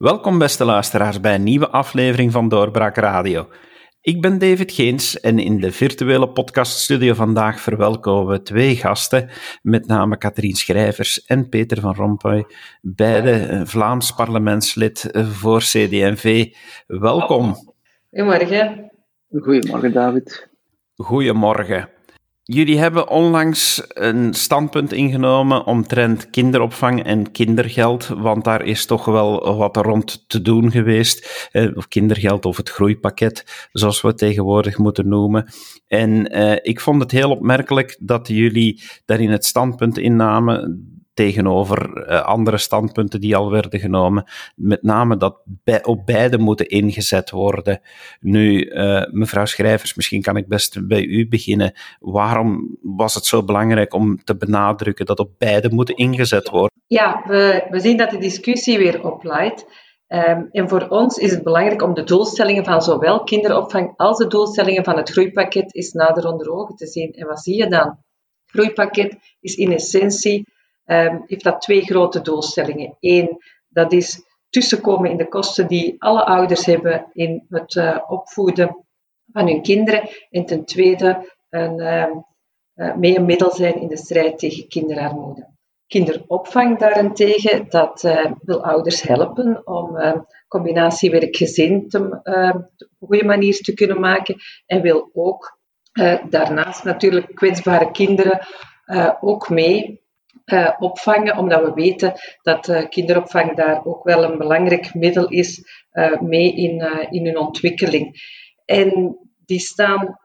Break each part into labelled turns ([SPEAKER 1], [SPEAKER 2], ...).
[SPEAKER 1] Welkom beste luisteraars bij een nieuwe aflevering van Doorbraak Radio. Ik ben David Geens en in de virtuele podcaststudio vandaag verwelkomen we twee gasten, met name Katrien Schrijvers en Peter van Rompuy, beide Vlaams parlementslid voor CD&V. Welkom.
[SPEAKER 2] Goedemorgen.
[SPEAKER 3] Goedemorgen, David.
[SPEAKER 1] Goedemorgen. Jullie hebben onlangs een standpunt ingenomen omtrent kinderopvang en kindergeld, want daar is toch wel wat rond te doen geweest. Eh, of kindergeld of het groeipakket, zoals we het tegenwoordig moeten noemen. En eh, ik vond het heel opmerkelijk dat jullie daarin het standpunt innamen tegenover uh, andere standpunten die al werden genomen. Met name dat op beide moeten ingezet worden. Nu, uh, mevrouw Schrijvers, misschien kan ik best bij u beginnen. Waarom was het zo belangrijk om te benadrukken dat op beide moeten ingezet worden?
[SPEAKER 2] Ja, we, we zien dat de discussie weer oplaait. Um, en voor ons is het belangrijk om de doelstellingen van zowel kinderopvang als de doelstellingen van het groeipakket eens nader onder ogen te zien. En wat zie je dan? Het groeipakket is in essentie um, heeft dat twee grote doelstellingen. Eén, dat is tussenkomen in de kosten die alle ouders hebben in het uh, opvoeden van hun kinderen. En ten tweede, een, uh, uh, mee een middel zijn in de strijd tegen kinderarmoede. Kinderopvang daarentegen, dat wil ouders helpen om combinatie werk-gezin op goede manier te kunnen maken en wil ook daarnaast natuurlijk kwetsbare kinderen ook mee uh, opvangen, omdat we weten dat uh, kinderopvang daar ook wel een belangrijk middel is uh, mee in, in hun ontwikkeling. En die staan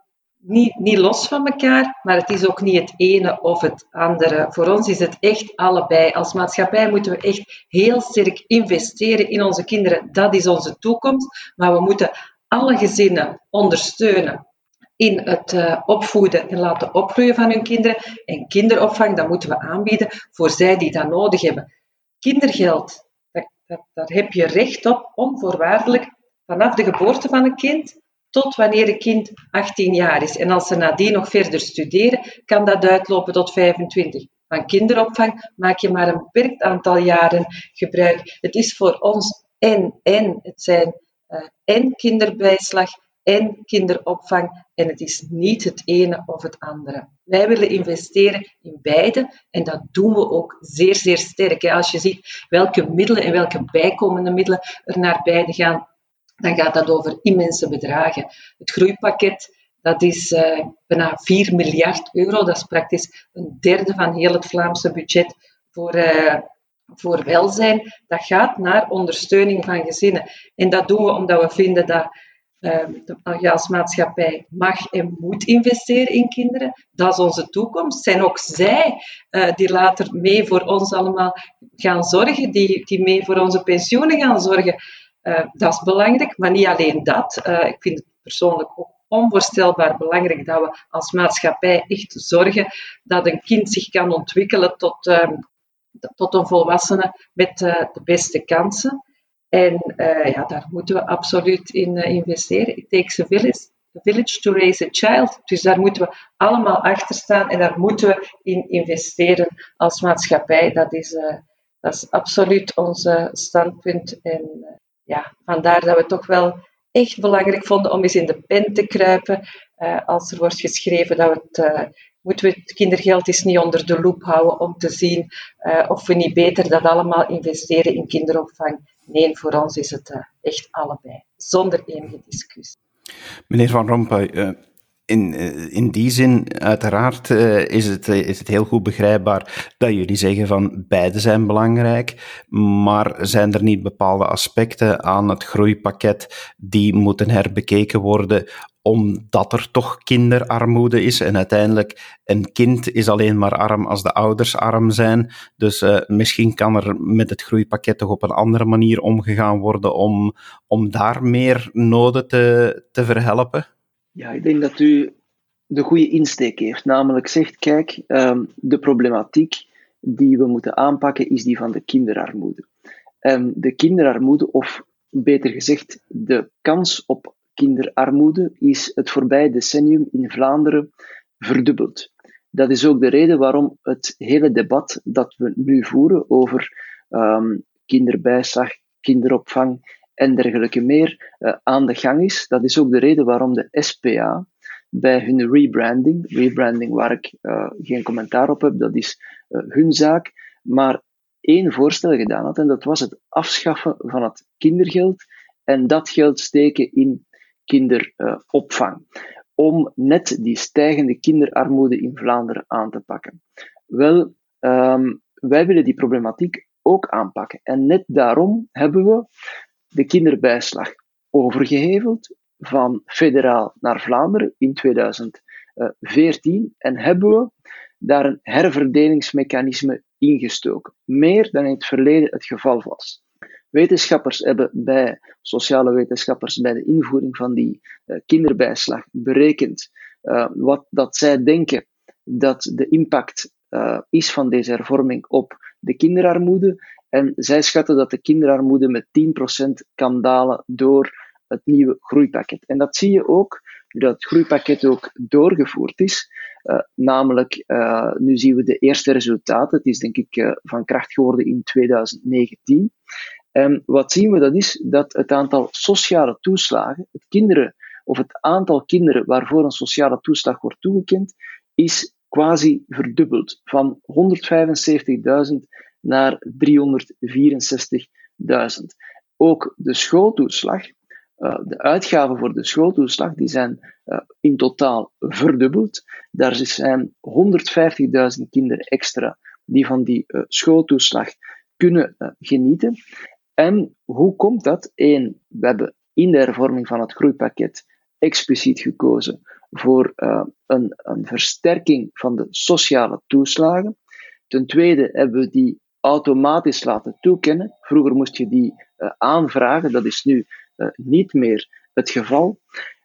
[SPEAKER 2] niet, niet los van elkaar, maar het is ook niet het ene of het andere. Voor ons is het echt allebei. Als maatschappij moeten we echt heel sterk investeren in onze kinderen. Dat is onze toekomst. Maar we moeten alle gezinnen ondersteunen in het uh, opvoeden en laten opgroeien van hun kinderen. En kinderopvang, dat moeten we aanbieden voor zij die dat nodig hebben. Kindergeld, dat, daar heb je recht op, onvoorwaardelijk, vanaf de geboorte van een kind tot wanneer een kind 18 jaar is. En als ze nadien nog verder studeren, kan dat uitlopen tot 25. Van kinderopvang maak je maar een beperkt aantal jaren gebruik. Het is voor ons en, en. Het zijn uh, en kinderbijslag en kinderopvang. En het is niet het ene of het andere. Wij willen investeren in beide en dat doen we ook zeer, zeer sterk. Als je ziet welke middelen en welke bijkomende middelen er naar beide gaan, dan gaat dat over immense bedragen. Het groeipakket, dat is uh, bijna 4 miljard euro. Dat is praktisch een derde van heel het Vlaamse budget voor, uh, voor welzijn. Dat gaat naar ondersteuning van gezinnen. En dat doen we omdat we vinden dat je als maatschappij mag en moet investeren in kinderen. Dat is onze toekomst. Zijn ook zij uh, die later mee voor ons allemaal gaan zorgen, die, die mee voor onze pensioenen gaan zorgen. Uh, dat is belangrijk, maar niet alleen dat. Uh, ik vind het persoonlijk ook onvoorstelbaar belangrijk dat we als maatschappij echt zorgen dat een kind zich kan ontwikkelen tot, uh, tot een volwassene met de beste kansen. En uh, ja, daar moeten we absoluut in uh, investeren. It takes a village, village to raise a child. Dus daar moeten we allemaal achter staan en daar moeten we in investeren als maatschappij. Dat is, uh, dat is absoluut ons standpunt. En ja, vandaar dat we toch wel echt belangrijk vonden om eens in de pen te kruipen. als er wordt geschreven dat we het moeten we het kindergeld eens niet onder de loep houden om te zien of we niet beter dat allemaal investeren in kinderopvang. Nee, voor ons is het uh, echt allebei, zonder enige discussie.
[SPEAKER 1] Meneer Van Rompuy, uh, in, in die zin, uiteraard is, het, is het heel goed begrijpbaar dat jullie zeggen van beide zijn belangrijk, maar zijn er niet bepaalde aspecten aan het groeipakket die moeten herbekeken worden omdat er toch kinderarmoede is. En uiteindelijk, een kind is alleen maar arm als de ouders arm zijn. Dus misschien kan er met het groeipakket toch op een andere manier omgegaan worden om, om daar meer noden te, te verhelpen?
[SPEAKER 3] Ja, ik denk dat u de goede insteek heeft. Namelijk zegt, kijk, um, de problematiek die we moeten aanpakken is die van de kinderarmoede. Um, de kinderarmoede, of beter gezegd, de kans op kinderarmoede is het voorbije decennium in Vlaanderen verdubbeld. Dat is ook de reden waarom het hele debat dat we nu voeren over um, kinderbijslag, kinderopvang en dergelijke meer aan de gang is. Dat is ook de reden waarom de SPA bij hun rebranding, rebranding waar ik geen commentaar op heb, dat is hun zaak, maar één voorstel gedaan had en dat was het afschaffen van het kindergeld en dat geld steken in kinderopvang. om net die stijgende kinderarmoede in Vlaanderen aan te pakken. Wel, um, wij willen die problematiek ook aanpakken. En net daarom hebben we de kinderbijslag overgeheveld van federaal naar Vlaanderen in 2014 en hebben we daar een herverdelingsmechanisme ingestoken. Meer dan in het verleden het geval was. Wetenschappers hebben bij, sociale wetenschappers, bij de invoering van die uh, kinderbijslag berekend uh, wat dat zij denken dat de impact uh, is van deze hervorming op de kinderarmoede. En zij schatten dat de kinderarmoede met 10% kan dalen door het nieuwe groeipakket. En dat zie je ook, nu dat het groeipakket ook doorgevoerd is. Uh, namelijk, uh, nu zien we de eerste resultaten. Het is denk ik uh, van kracht geworden in 2019. En wat zien we? Dat is dat het aantal sociale toeslagen, het kinderen, of het aantal kinderen waarvoor een sociale toeslag wordt toegekend, is quasi verdubbeld. Van 175.000 naar 364.000. Ook de schooltoeslag, uh, de uitgaven voor de schooltoeslag, die zijn uh, in totaal verdubbeld. Daar zijn 150.000 kinderen extra die van die uh, schooltoeslag kunnen genieten. En hoe komt dat? Eén, we hebben in de hervorming van het groeipakket expliciet gekozen voor een, een, versterking van de sociale toeslagen. Ten tweede hebben we die automatisch laten toekennen. Vroeger moest je die uh, aanvragen, dat is nu uh, niet meer het geval.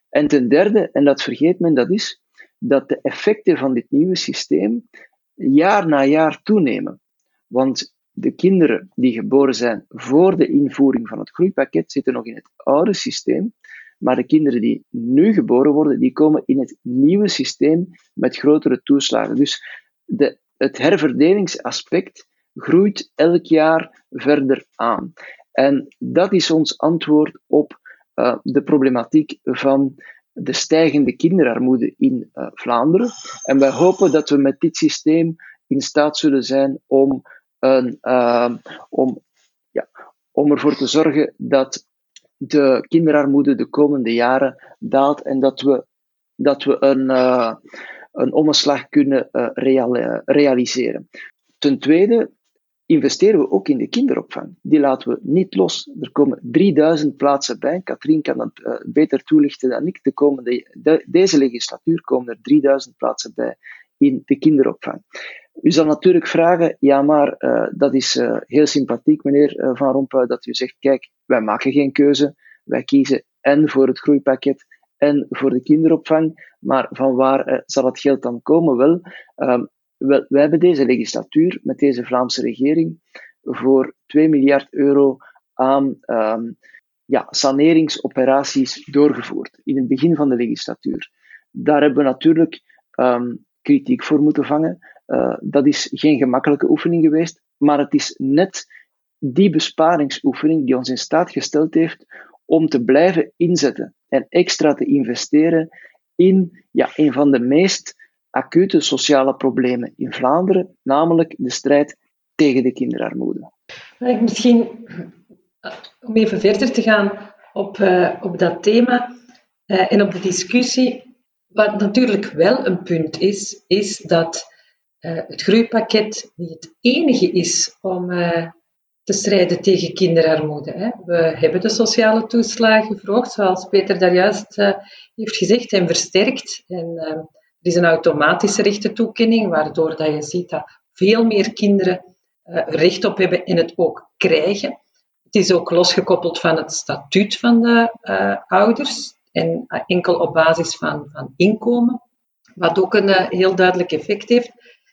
[SPEAKER 3] En ten derde, en dat vergeet men, dat is dat de effecten van dit nieuwe systeem jaar na jaar toenemen. Want de kinderen die geboren zijn voor de invoering van het groeipakket zitten nog in het oude systeem, maar de kinderen die nu geboren worden, die komen in het nieuwe systeem met grotere toeslagen. Dus de, het herverdelingsaspect groeit elk jaar verder aan. En dat is ons antwoord op uh, de problematiek van de stijgende kinderarmoede in uh, Vlaanderen. En wij hopen dat we met dit systeem in staat zullen zijn om een, uh, om, ja, om ervoor te zorgen dat de kinderarmoede de komende jaren daalt en dat we, dat we een, uh, een omslag kunnen real, realiseren. Ten tweede investeren we ook in de kinderopvang. Die laten we niet los. Er komen 3000 plaatsen bij. Katrien kan dat uh, beter toelichten dan ik. De komende, de, deze legislatuur komen er 3000 plaatsen bij in de kinderopvang. U zal natuurlijk vragen, ja maar uh, dat is uh, heel sympathiek meneer Van Rompuy dat u zegt, kijk, wij maken geen keuze, wij kiezen en voor het groeipakket en voor de kinderopvang, maar van waar zal het geld dan komen? Wel, um, wel, wij hebben deze legislatuur met deze Vlaamse regering voor 2 miljard euro aan um, ja, saneringsoperaties doorgevoerd in het begin van de legislatuur. Daar hebben we natuurlijk um, kritiek voor moeten vangen. Uh, dat is geen gemakkelijke oefening geweest, maar het is net die besparingsoefening die ons in staat gesteld heeft om te blijven inzetten en extra te investeren in ja, een van de meest acute sociale problemen in Vlaanderen, namelijk de strijd tegen de kinderarmoede.
[SPEAKER 2] Misschien, om even verder te gaan op, uh, op dat thema uh, en op de discussie, wat natuurlijk wel een punt is, is dat het groeipakket niet het enige is om te strijden tegen kinderarmoede. Hè. We hebben de sociale toeslagen verhoogd, zoals Peter daar juist heeft gezegd, en versterkt. En is een automatische rechtentoekenning, waardoor dat je ziet dat veel meer kinderen recht op hebben en het ook krijgen. Het is ook losgekoppeld van het statuut van de ouders en enkel op basis van, van inkomen, wat ook een heel duidelijk effect heeft.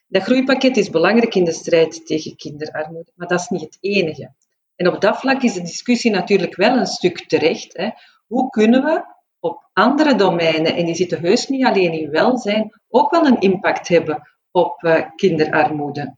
[SPEAKER 2] Dat groeipakket is belangrijk in de strijd tegen kinderarmoede, maar dat is niet het enige. En op dat vlak is de discussie natuurlijk wel een stuk terecht. Hè. Hoe kunnen we op andere domeinen, en die zitten heus niet alleen in welzijn, ook wel een impact hebben op uh, kinderarmoede?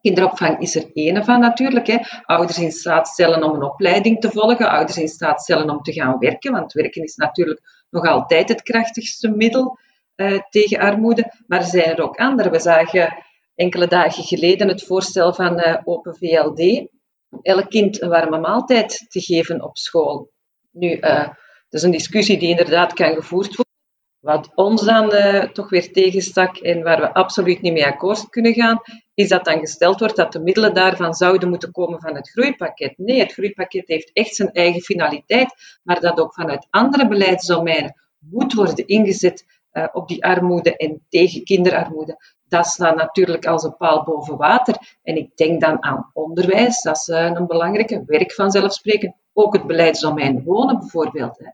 [SPEAKER 2] Kinderopvang is er één van natuurlijk. Hè. Ouders in staat stellen om een opleiding te volgen, ouders in staat stellen om te gaan werken, want werken is natuurlijk nog altijd het krachtigste middel uh, tegen armoede. Maar er zijn er ook andere. We zagen enkele dagen geleden het voorstel van uh, Open VLD, elk kind een warme maaltijd te geven op school. Nu, uh, dat is een discussie die inderdaad kan gevoerd worden. Wat ons dan uh, toch weer tegenstak en waar we absoluut niet mee akkoord kunnen gaan, is dat dan gesteld wordt dat de middelen daarvan zouden moeten komen van het groeipakket. Nee, het groeipakket heeft echt zijn eigen finaliteit, maar dat ook vanuit andere beleidsdomeinen moet worden ingezet uh, op die armoede en tegen kinderarmoede. Dat staat natuurlijk als een paal boven water. En ik denk dan aan onderwijs, dat is uh, een belangrijke werk vanzelfsprekend. Ook het beleidsdomein wonen bijvoorbeeld. Uh,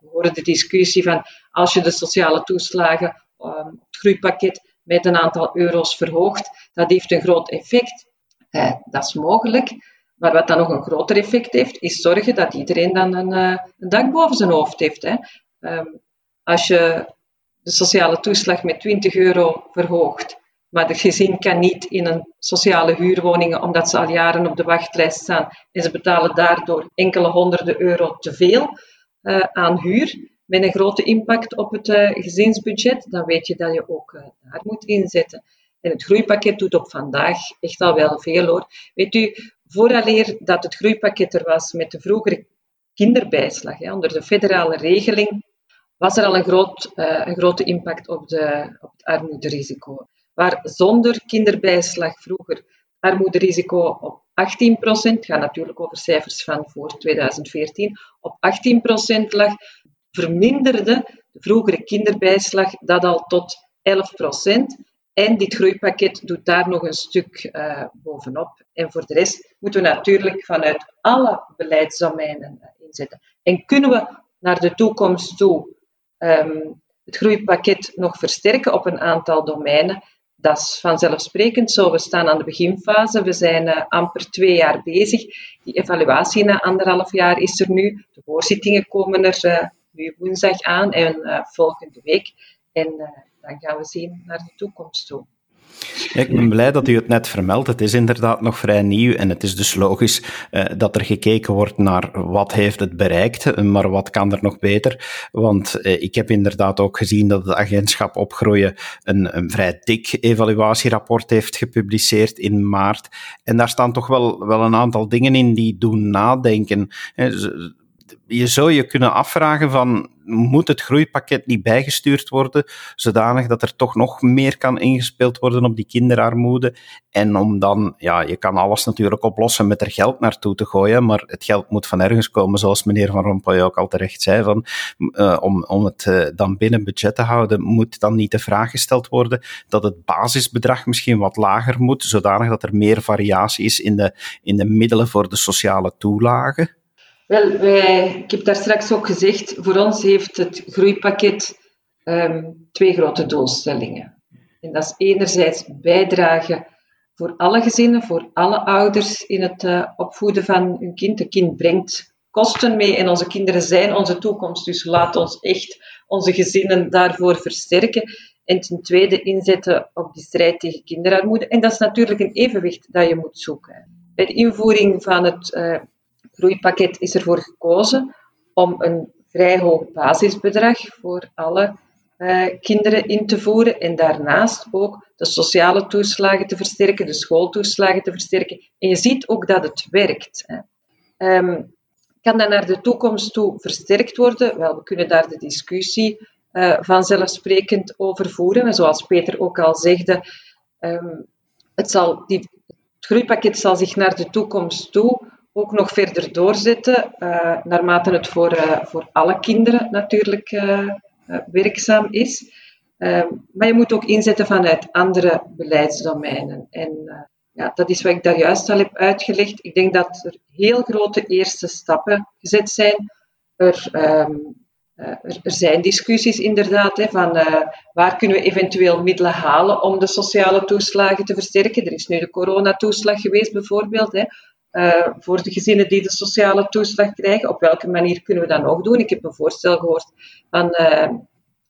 [SPEAKER 2] we horen de discussie van als je de sociale toeslagen, um, het groeipakket, met een aantal euro's verhoogt, dat heeft een groot effect. Uh, dat is mogelijk. Maar wat dan nog een groter effect heeft, is zorgen dat iedereen dan een, uh, een dak boven zijn hoofd heeft. Hè. Um, als je de sociale toeslag met 20 euro verhoogt, maar de gezin kan niet in een sociale huurwoning omdat ze al jaren op de wachtlijst staan en ze betalen daardoor enkele honderden euro te veel uh, aan huur, met een grote impact op het uh, gezinsbudget, dan weet je dat je ook uh, daar moet inzetten. En het groeipakket doet op vandaag echt al wel veel hoor. Weet u, vooraleer dat het groeipakket er was met de vroegere kinderbijslag, onder de federale regeling, was er al een, groot, een grote impact op, de, op het armoederisico. Waar zonder kinderbijslag vroeger armoederisico op 18 procent, gaat natuurlijk over cijfers van voor 2014, op 18 procent lag, verminderde de vroegere kinderbijslag dat al tot 11 procent. En dit groeipakket doet daar nog een stuk uh, bovenop. En voor de rest moeten we natuurlijk vanuit alle beleidsdomeinen inzetten. En kunnen we naar de toekomst toe um, het groeipakket nog versterken op een aantal domeinen. Dat is vanzelfsprekend zo. We staan aan de beginfase. We zijn uh, amper twee jaar bezig. Die evaluatie na anderhalf jaar is er nu. De hoorzittingen komen er uh, nu woensdag aan en uh, volgende week. En dan gaan we zien naar de toekomst toe.
[SPEAKER 1] Ik ben blij dat u het net vermeldt. Het is inderdaad nog vrij nieuw en het is dus logisch uh, dat er gekeken wordt naar wat heeft het bereikt, maar wat kan er nog beter. Want uh, ik heb inderdaad ook gezien dat het agentschap Opgroeien een, een vrij dik evaluatierapport heeft gepubliceerd in maart. En daar staan toch wel, wel een aantal dingen in die doen nadenken je zou je kunnen afvragen van, moet het groeipakket niet bijgestuurd worden, zodanig dat er toch nog meer kan ingespeeld worden op die kinderarmoede. En om dan, ja, je kan alles natuurlijk oplossen met er geld naartoe te gooien, maar het geld moet van ergens komen, zoals meneer Van Rompuy ook al terecht zei, van, uh, om, om het uh, dan binnen budget te houden, moet dan niet de vraag gesteld worden dat het basisbedrag misschien wat lager moet, zodanig dat er meer variatie is in de, in de middelen voor de sociale toelagen.
[SPEAKER 2] Wel, wij, ik heb daar straks ook gezegd, voor ons heeft het groeipakket um, twee grote doelstellingen. En dat is enerzijds bijdragen voor alle gezinnen, voor alle ouders in het uh, opvoeden van hun kind. Een kind brengt kosten mee en onze kinderen zijn onze toekomst. Dus laat ons echt onze gezinnen daarvoor versterken. En ten tweede inzetten op die strijd tegen kinderarmoede. En dat is natuurlijk een evenwicht dat je moet zoeken. Bij de invoering van het uh, groeipakket is ervoor gekozen om een vrij hoog basisbedrag voor alle uh, kinderen in te voeren en daarnaast ook de sociale toeslagen te versterken, de schooltoeslagen te versterken. En je ziet ook dat het werkt. Hè. Um, kan dat naar de toekomst toe versterkt worden? Wel, we kunnen daar de discussie uh, vanzelfsprekend over voeren. En zoals Peter ook al zegde, um, het, zal, die, het groeipakket zal zich naar de toekomst toe ook nog verder doorzetten, uh, naarmate het voor, uh, voor alle kinderen natuurlijk uh, werkzaam is. maar je moet ook inzetten vanuit andere beleidsdomeinen. En ja, dat is wat ik daar juist al heb uitgelegd. Ik denk dat er heel grote eerste stappen gezet zijn. Er, er, zijn discussies inderdaad hè, van waar kunnen we eventueel middelen halen om de sociale toeslagen te versterken. Er is nu de coronatoeslag geweest bijvoorbeeld. Hè, uh, voor de gezinnen die de sociale toeslag krijgen. Op welke manier kunnen we dat nog doen? Ik heb een voorstel gehoord van, uh,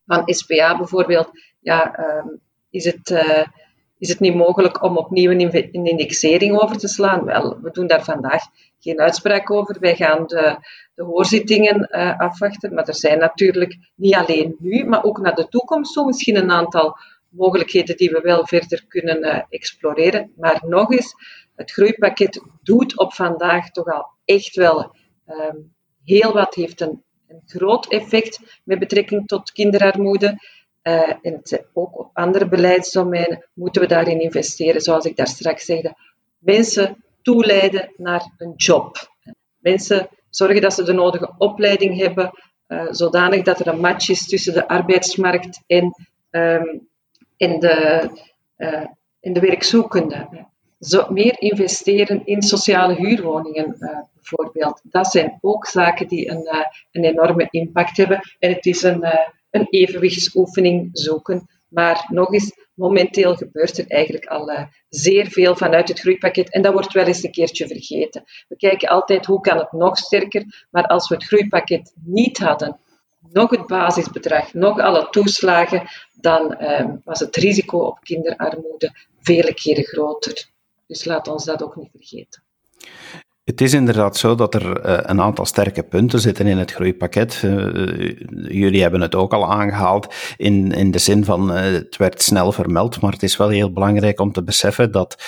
[SPEAKER 2] van SPA bijvoorbeeld. Ja, uh, is, het, is het niet mogelijk om opnieuw een indexering over te slaan? Wel, we doen daar vandaag geen uitspraak over. Wij gaan de, de hoorzittingen afwachten. Maar er zijn natuurlijk niet alleen nu, maar ook naar de toekomst toe misschien een aantal mogelijkheden die we wel verder kunnen uh, exploreren. Maar nog eens, het groeipakket doet op vandaag toch al echt wel um, heel wat, heeft een, een groot effect met betrekking tot kinderarmoede. Uh, en ook op andere beleidsdomeinen moeten we daarin investeren, zoals ik daar straks zei. Mensen toeleiden naar een job. Mensen zorgen dat ze de nodige opleiding hebben, uh, zodanig dat er een match is tussen de arbeidsmarkt en, um, en, de, uh, en de werkzoekende. Zo, meer investeren in sociale huurwoningen uh, bijvoorbeeld. Dat zijn ook zaken die een, een enorme impact hebben. En het is een een evenwichtsoefening zoeken. Maar nog eens, momenteel gebeurt er eigenlijk al zeer veel vanuit het groeipakket en dat wordt wel eens een keertje vergeten. We kijken altijd hoe kan het nog sterker, maar als we het groeipakket niet hadden, nog het basisbedrag, nog alle toeslagen, dan uh, was het risico op kinderarmoede vele keren groter. Dus laat ons dat ook niet vergeten.
[SPEAKER 1] Het is inderdaad zo dat er uh, een aantal sterke punten zitten in het groeipakket. Uh, jullie hebben het ook al aangehaald in, in de zin van uh, het werd snel vermeld, maar het is wel heel belangrijk om te beseffen dat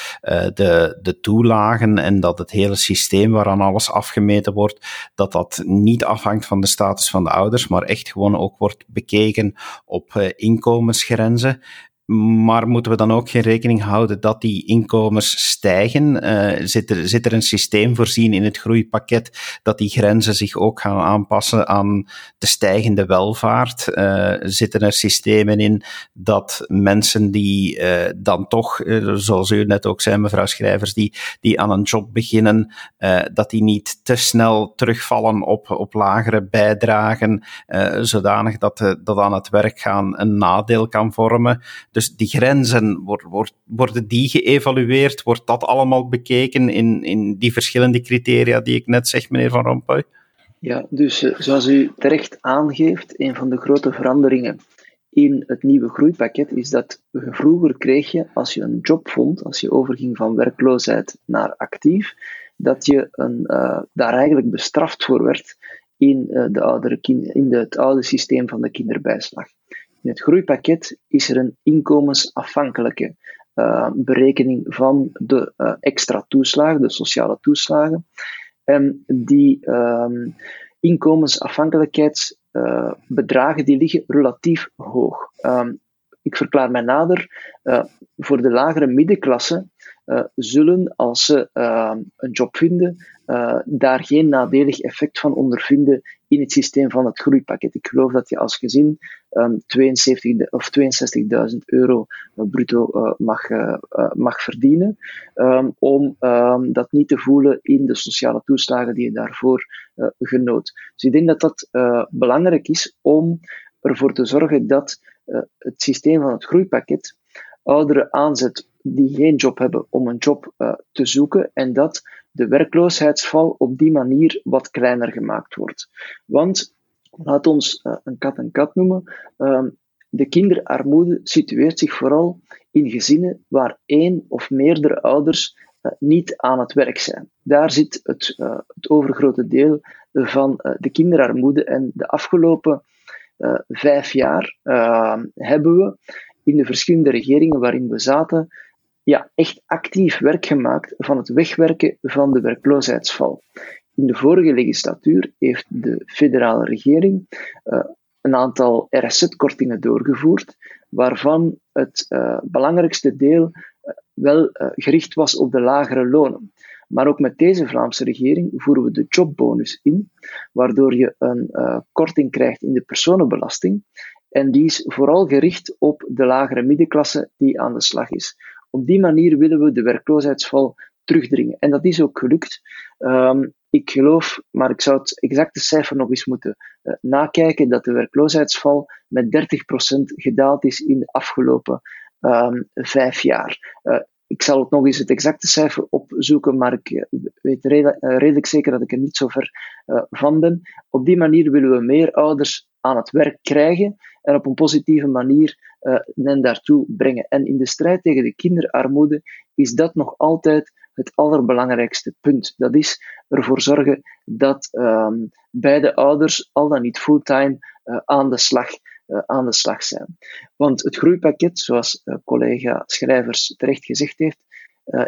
[SPEAKER 1] de, de toelagen en dat het hele systeem waaraan alles afgemeten wordt, dat dat niet afhangt van de status van de ouders, maar echt gewoon ook wordt bekeken op inkomensgrenzen. Maar moeten we dan ook geen rekening houden dat die inkomens stijgen? Uh, zit, er, zit er een systeem voorzien in het groeipakket dat die grenzen zich ook gaan aanpassen aan de stijgende welvaart? Uh, zitten er systemen in dat mensen die uh, dan toch, zoals u net ook zei, mevrouw Schrijvers, die, die aan een job beginnen, dat die niet te snel terugvallen op, op lagere bijdragen, zodanig dat, dat aan het werk gaan een nadeel kan vormen? Dus die grenzen, worden die geëvalueerd? Wordt dat allemaal bekeken in, in die verschillende criteria die ik net zeg, meneer Van Rompuy?
[SPEAKER 3] Ja, dus eh, zoals u terecht aangeeft, een van de grote veranderingen in het nieuwe groeipakket is dat vroeger kreeg je, als je een job vond, als je overging van werkloosheid naar actief, dat je een, uh, daar eigenlijk bestraft voor werd in, uh, de oudere in de, het oude systeem van de kinderbijslag. In het groeipakket is er een inkomensafhankelijke uh, berekening van de uh, extra toeslagen, de sociale toeslagen. En die um, inkomensafhankelijkheidsbedragen die liggen relatief hoog. Um, ik verklaar mij nader. Voor de lagere middenklasse zullen, als ze uh, een job vinden, uh, daar geen nadelig effect van ondervinden in het systeem van het groeipakket. Ik geloof dat je als gezin um, 72 of 62.000 euro bruto mag, mag verdienen, um, om um, dat niet te voelen in de sociale toeslagen die je daarvoor genoot. Dus ik denk dat dat belangrijk is om ervoor te zorgen dat het systeem van het groeipakket ouderen aanzet die geen job hebben om een job te zoeken en dat de werkloosheidsval op die manier wat kleiner gemaakt wordt. Want, laat ons uh, een kat en kat noemen, uh, de kinderarmoede situeert zich vooral in gezinnen waar één of meerdere ouders uh, niet aan het werk zijn. Daar zit het, het overgrote deel van de kinderarmoede en de afgelopen vijf jaar hebben we in de verschillende regeringen waarin we zaten, ja, echt actief werk gemaakt van het wegwerken van de werkloosheidsval. In de vorige legislatuur heeft de federale regering uh, een aantal RSZ-kortingen doorgevoerd, waarvan het uh, belangrijkste deel uh, wel gericht was op de lagere lonen. Maar ook met deze Vlaamse regering voeren we de jobbonus in, waardoor je een korting krijgt in de personenbelasting. En die is vooral gericht op de lagere middenklasse die aan de slag is. Op die manier willen we de werkloosheidsval terugdringen. En dat is ook gelukt. Um, ik geloof, maar ik zou het exacte cijfer nog eens moeten uh, nakijken, dat de werkloosheidsval met 30% gedaald is in de afgelopen um, vijf jaar. Uh, ik zal het nog eens het exacte cijfer opzoeken, maar ik eh, weet redelijk zeker dat ik er niet zo ver van ben. Op die manier willen we meer ouders aan het werk krijgen en op een positieve manier hen daartoe brengen. En in de strijd tegen de kinderarmoede is dat nog altijd het allerbelangrijkste punt. Dat is ervoor zorgen dat ehm, beide ouders al dan niet fulltime uh, aan, de slag, uh, aan de slag zijn. Want het groeipakket, zoals collega Schrijvers terecht gezegd heeft,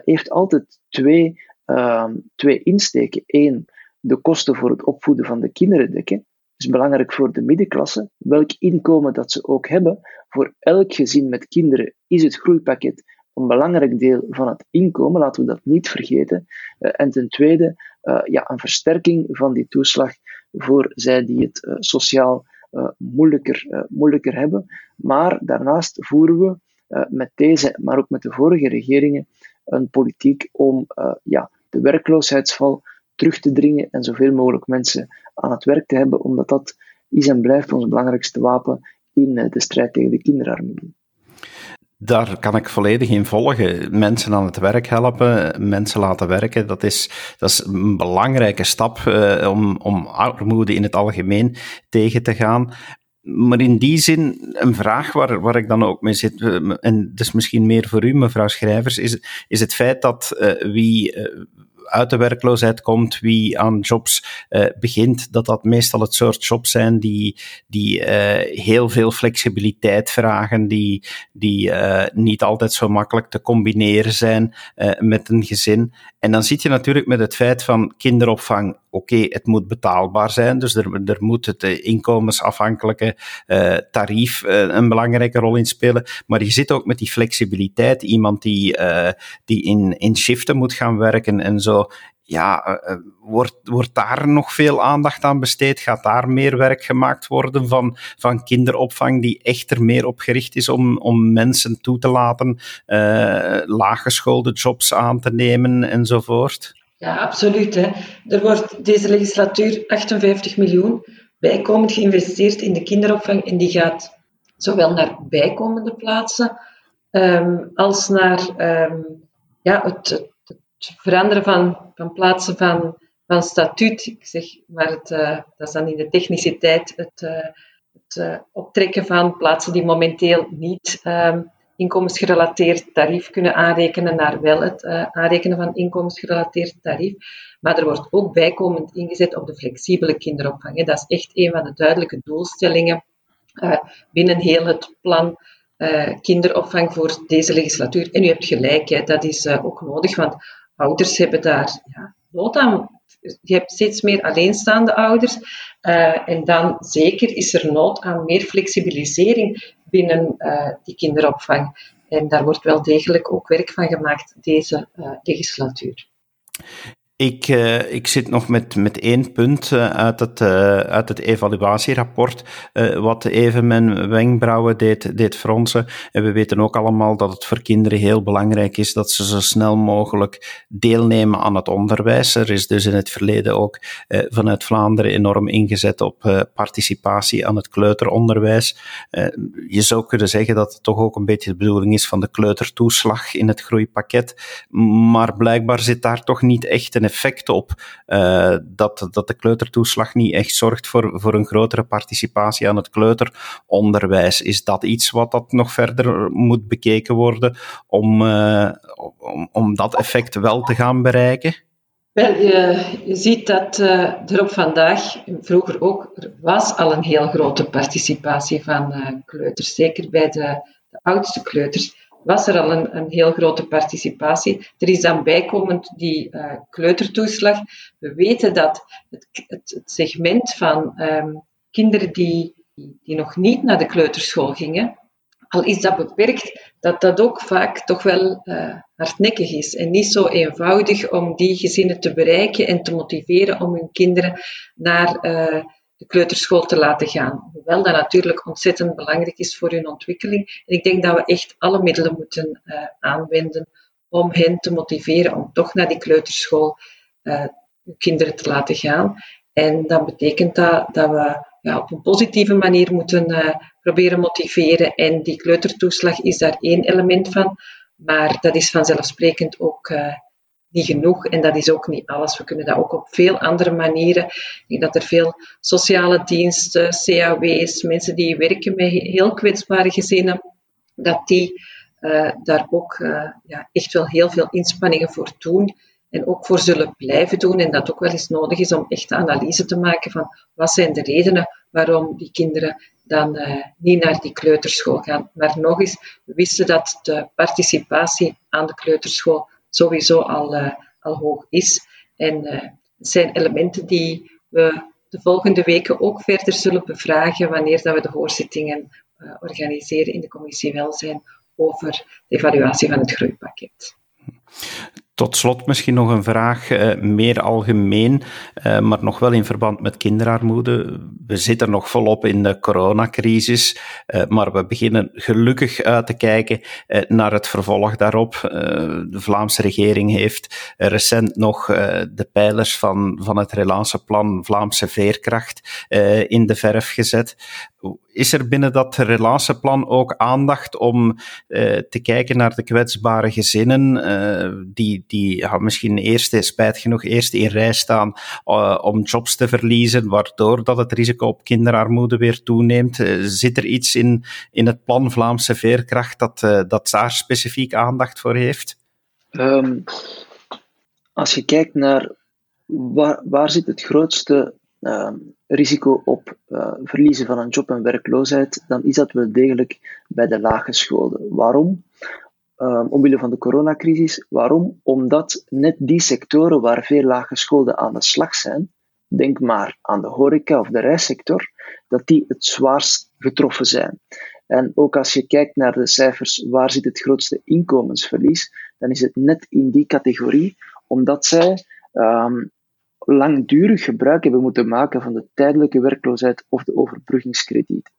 [SPEAKER 3] heeft altijd twee, ehm, twee insteken. Eén, de kosten voor het opvoeden van de kinderen dekken. Is belangrijk voor de middenklasse. Welk inkomen dat ze ook hebben, voor elk gezin met kinderen is het groeipakket een belangrijk deel van het inkomen, laten we dat niet vergeten. Uh, en ten tweede, uh, ja, een versterking van die toeslag voor zij die het uh, sociaal moeilijker, moeilijker hebben. Maar daarnaast voeren we met deze, maar ook met de vorige regeringen, een politiek om ja, de werkloosheidsval terug te dringen en zoveel mogelijk mensen aan het werk te hebben, omdat dat is en blijft ons belangrijkste wapen in de strijd tegen de kinderarmoede.
[SPEAKER 1] Daar kan ik volledig in volgen. Mensen aan het werk helpen, mensen laten werken, dat is, dat is een belangrijke stap uh, om, om armoede in het algemeen tegen te gaan. Maar in die zin, een vraag waar, waar ik dan ook mee zit, uh, en dus misschien meer voor u, mevrouw Schrijvers, is, is het feit dat wie uit de werkloosheid komt, wie aan jobs uh, begint, dat dat meestal het soort jobs zijn die, die uh, heel veel flexibiliteit vragen, die, die uh, niet altijd zo makkelijk te combineren zijn met een gezin. En dan zit je natuurlijk met het feit van kinderopvang, oké, het moet betaalbaar zijn, dus er, er moet het inkomensafhankelijke tarief een belangrijke rol in spelen, maar je zit ook met die flexibiliteit, iemand die, die in, in shiften moet gaan werken en zo ja, wordt, wordt daar nog veel aandacht aan besteed? Gaat daar meer werk gemaakt worden van, van kinderopvang die echt er meer op gericht is om, om mensen toe te laten uh, laaggeschoolde jobs aan te nemen enzovoort?
[SPEAKER 2] Ja, absoluut. Hè. Er wordt deze legislatuur 58 miljoen bijkomend geïnvesteerd in de kinderopvang en die gaat zowel naar bijkomende plaatsen um, als naar um, ja, het, veranderen van, van plaatsen van, van statuut. Ik zeg maar, het, uh, dat is dan in de techniciteit het, uh, het uh, optrekken van plaatsen die momenteel niet um, inkomensgerelateerd tarief kunnen aanrekenen, naar wel het aanrekenen van inkomensgerelateerd tarief. Maar er wordt ook bijkomend ingezet op de flexibele kinderopvang. Dat is echt een van de duidelijke doelstellingen binnen heel het plan kinderopvang voor deze legislatuur. En u hebt gelijk, hè, dat is ook nodig, want ouders hebben daar ja, nood aan. Je hebt steeds meer alleenstaande ouders. Uh, en dan zeker is er nood aan meer flexibilisering binnen uh, die kinderopvang. En daar wordt wel degelijk ook werk van gemaakt, deze uh, legislatuur.
[SPEAKER 1] Ik, uh, ik zit nog met, met één punt uh, uit, het, uh, uit het evaluatierapport, wat even mijn wenkbrauwen deed, deed fronsen. En we weten ook allemaal dat het voor kinderen heel belangrijk is dat ze zo snel mogelijk deelnemen aan het onderwijs. Er is dus in het verleden ook vanuit Vlaanderen enorm ingezet op participatie aan het kleuteronderwijs. je zou kunnen zeggen dat het toch ook een beetje de bedoeling is van de kleutertoeslag in het groeipakket. Maar blijkbaar zit daar toch niet echt een effect op uh, dat, dat de kleutertoeslag niet echt zorgt voor, voor een grotere participatie aan het kleuteronderwijs. Is dat iets wat dat nog verder moet bekeken worden om, uh, om, om dat effect wel te gaan bereiken?
[SPEAKER 2] Wel, je, ziet dat uh, er op vandaag, vroeger ook, er was al een heel grote participatie van kleuters, zeker bij de, de oudste kleuters was er al een, een heel grote participatie. Er is dan bijkomend die uh, kleutertoeslag. We weten dat het, het, segment van um, kinderen die, die nog niet naar de kleuterschool gingen, al is dat beperkt, dat dat ook vaak toch wel uh, hardnekkig is en niet zo eenvoudig om die gezinnen te bereiken en te motiveren om hun kinderen naar uh, de kleuterschool te laten gaan. Hoewel dat natuurlijk ontzettend belangrijk is voor hun ontwikkeling. En ik denk dat we echt alle middelen moeten uh, aanwenden om hen te motiveren om toch naar die kleuterschool uh, kinderen te laten gaan. En dat betekent dat, dat we ja, op een positieve manier moeten uh, proberen motiveren. En die kleutertoeslag is daar één element van. Maar dat is vanzelfsprekend ook niet genoeg en dat is ook niet alles. We kunnen dat ook op veel andere manieren. Ik denk dat er veel sociale diensten, CAW's, mensen die werken met heel kwetsbare gezinnen, dat die daar ook ja, echt wel heel veel inspanningen voor doen en ook voor zullen blijven doen. En dat ook wel eens nodig is om echt analyse te maken van wat zijn de redenen waarom die kinderen dan uh, niet naar die kleuterschool gaan. Maar nog eens, we wisten dat de participatie aan de kleuterschool sowieso al, uh, al hoog is. En uh, het zijn elementen die we de volgende weken ook verder zullen bevragen wanneer dat we de hoorzittingen organiseren in de commissie welzijn over de evaluatie van het groeipakket.
[SPEAKER 1] Tot slot misschien nog een vraag, eh, meer algemeen, eh, maar nog wel in verband met kinderarmoede. We zitten nog volop in de coronacrisis, eh, maar we beginnen gelukkig uit te kijken naar het vervolg daarop. De Vlaamse regering heeft recent nog de pijlers van, van het relatieplan Vlaamse Veerkracht in de verf gezet is er binnen dat relatieplan ook aandacht om uh, te kijken naar de kwetsbare gezinnen, uh, die, die misschien eerst, spijt genoeg, eerst in rij staan uh, om jobs te verliezen, waardoor dat het risico op kinderarmoede weer toeneemt? zit er iets in, in het plan Vlaamse Veerkracht dat, dat daar specifiek aandacht voor heeft?
[SPEAKER 3] Um, als je kijkt naar waar, waar zit het grootste Ehm, risico op uh, verliezen van een job en werkloosheid, dan is dat wel degelijk bij de laaggeschoolden. Waarom? Um, omwille van de coronacrisis. Waarom? Omdat net die sectoren waar veel laaggeschoolden aan de slag zijn, denk maar aan de horeca of de reissector, dat die het zwaarst getroffen zijn. En ook als je kijkt naar de cijfers waar zit het grootste inkomensverlies, dan is het net in die categorie, omdat zij um, langdurig gebruik hebben moeten maken van de tijdelijke werkloosheid of de overbruggingskrediet.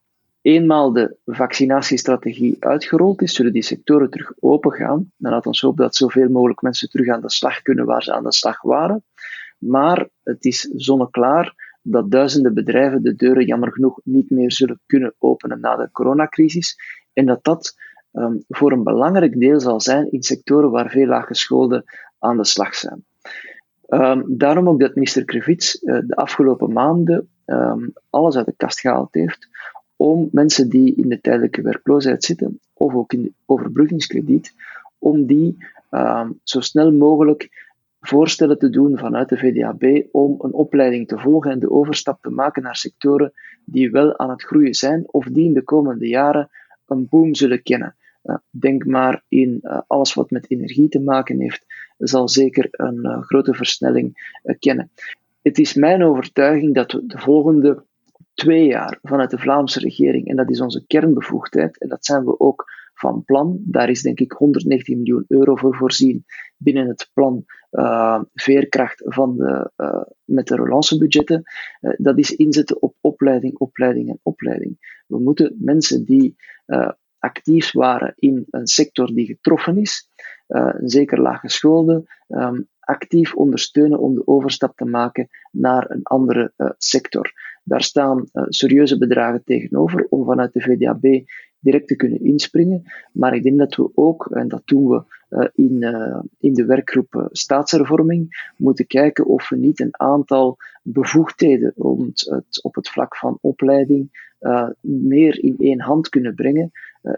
[SPEAKER 3] Eenmaal de vaccinatiestrategie uitgerold is, zullen die sectoren terug open gaan. Dan laat ons hopen dat zoveel mogelijk mensen terug aan de slag kunnen waar ze aan de slag waren. Maar het is zonneklaar dat duizenden bedrijven de deuren jammer genoeg niet meer zullen kunnen openen na de coronacrisis. En dat dat um, voor een belangrijk deel zal zijn in sectoren waar veel laaggescholden aan de slag zijn. Um, daarom ook dat minister Krevits uh, de afgelopen maanden um, alles uit de kast gehaald heeft om mensen die in de tijdelijke werkloosheid zitten, of ook in de overbruggingskrediet, om die um, zo snel mogelijk voorstellen te doen vanuit de VDAB om een opleiding te volgen en de overstap te maken naar sectoren die wel aan het groeien zijn of die in de komende jaren een boom zullen kennen. Uh, denk maar in uh, alles wat met energie te maken heeft, zal zeker een uh, grote versnelling uh, kennen. Het is mijn overtuiging dat we de volgende twee jaar vanuit de Vlaamse regering, en dat is onze kernbevoegdheid, en dat zijn we ook van plan, daar is denk ik 119 miljoen euro voor voorzien binnen het plan uh, veerkracht van de, met de relancebudgetten, dat is inzetten op opleiding, opleiding en opleiding. We moeten mensen die actief waren in een sector die getroffen is, uh, zeker laaggeschoolden, um, actief ondersteunen om de overstap te maken naar een andere uh, sector. Daar staan uh, serieuze bedragen tegenover om vanuit de VDAB direct te kunnen inspringen. Maar ik denk dat we ook, en dat doen we in, in de werkgroep staatshervorming, moeten kijken of we niet een aantal bevoegdheden rond het, op het vlak van opleiding meer in één hand kunnen brengen.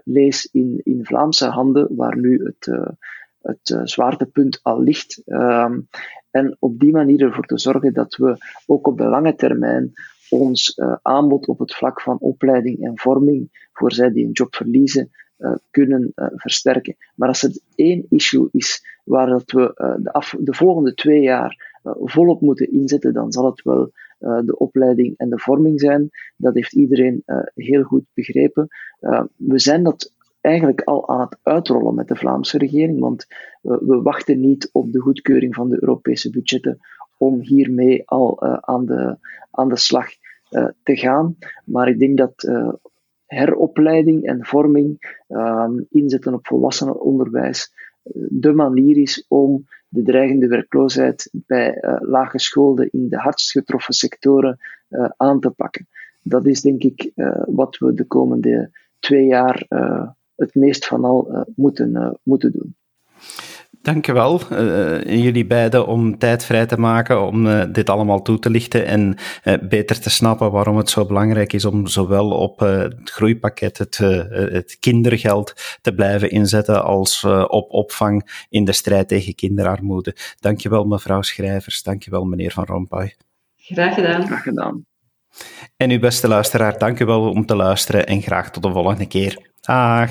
[SPEAKER 3] Lees in, in Vlaamse handen, waar nu het het uh, zwaartepunt al ligt. Um, en op die manier ervoor te zorgen dat we ook op de lange termijn ons aanbod op het vlak van opleiding en vorming voor zij die een job verliezen, kunnen versterken. Maar als er één issue is waar dat we de, af, de volgende twee jaar volop moeten inzetten, dan zal het wel de opleiding en de vorming zijn. Dat heeft iedereen heel goed begrepen. we zijn dat eigenlijk al aan het uitrollen met de Vlaamse regering, want we, wachten niet op de goedkeuring van de Europese budgetten om hiermee al aan, de, aan de slag te gaan. Maar ik denk dat heropleiding en vorming, inzetten op volwassenenonderwijs, de manier is om de dreigende werkloosheid bij laaggeschoolden in de hardst getroffen sectoren aan te pakken. Dat is denk ik wat we de komende twee jaar het meest van al moeten, moeten doen.
[SPEAKER 1] Dankjewel, uh, jullie beiden, om tijd vrij te maken om uh, dit allemaal toe te lichten en uh, beter te snappen waarom het zo belangrijk is om zowel op het groeipakket, het, het, kindergeld te blijven inzetten, als op opvang in de strijd tegen kinderarmoede. Dankjewel, mevrouw Schrijvers. Dankjewel, meneer Van Rompuy.
[SPEAKER 2] Graag gedaan.
[SPEAKER 3] Graag gedaan.
[SPEAKER 1] En uw beste luisteraar, dankjewel om te luisteren en graag tot de volgende keer. Dag.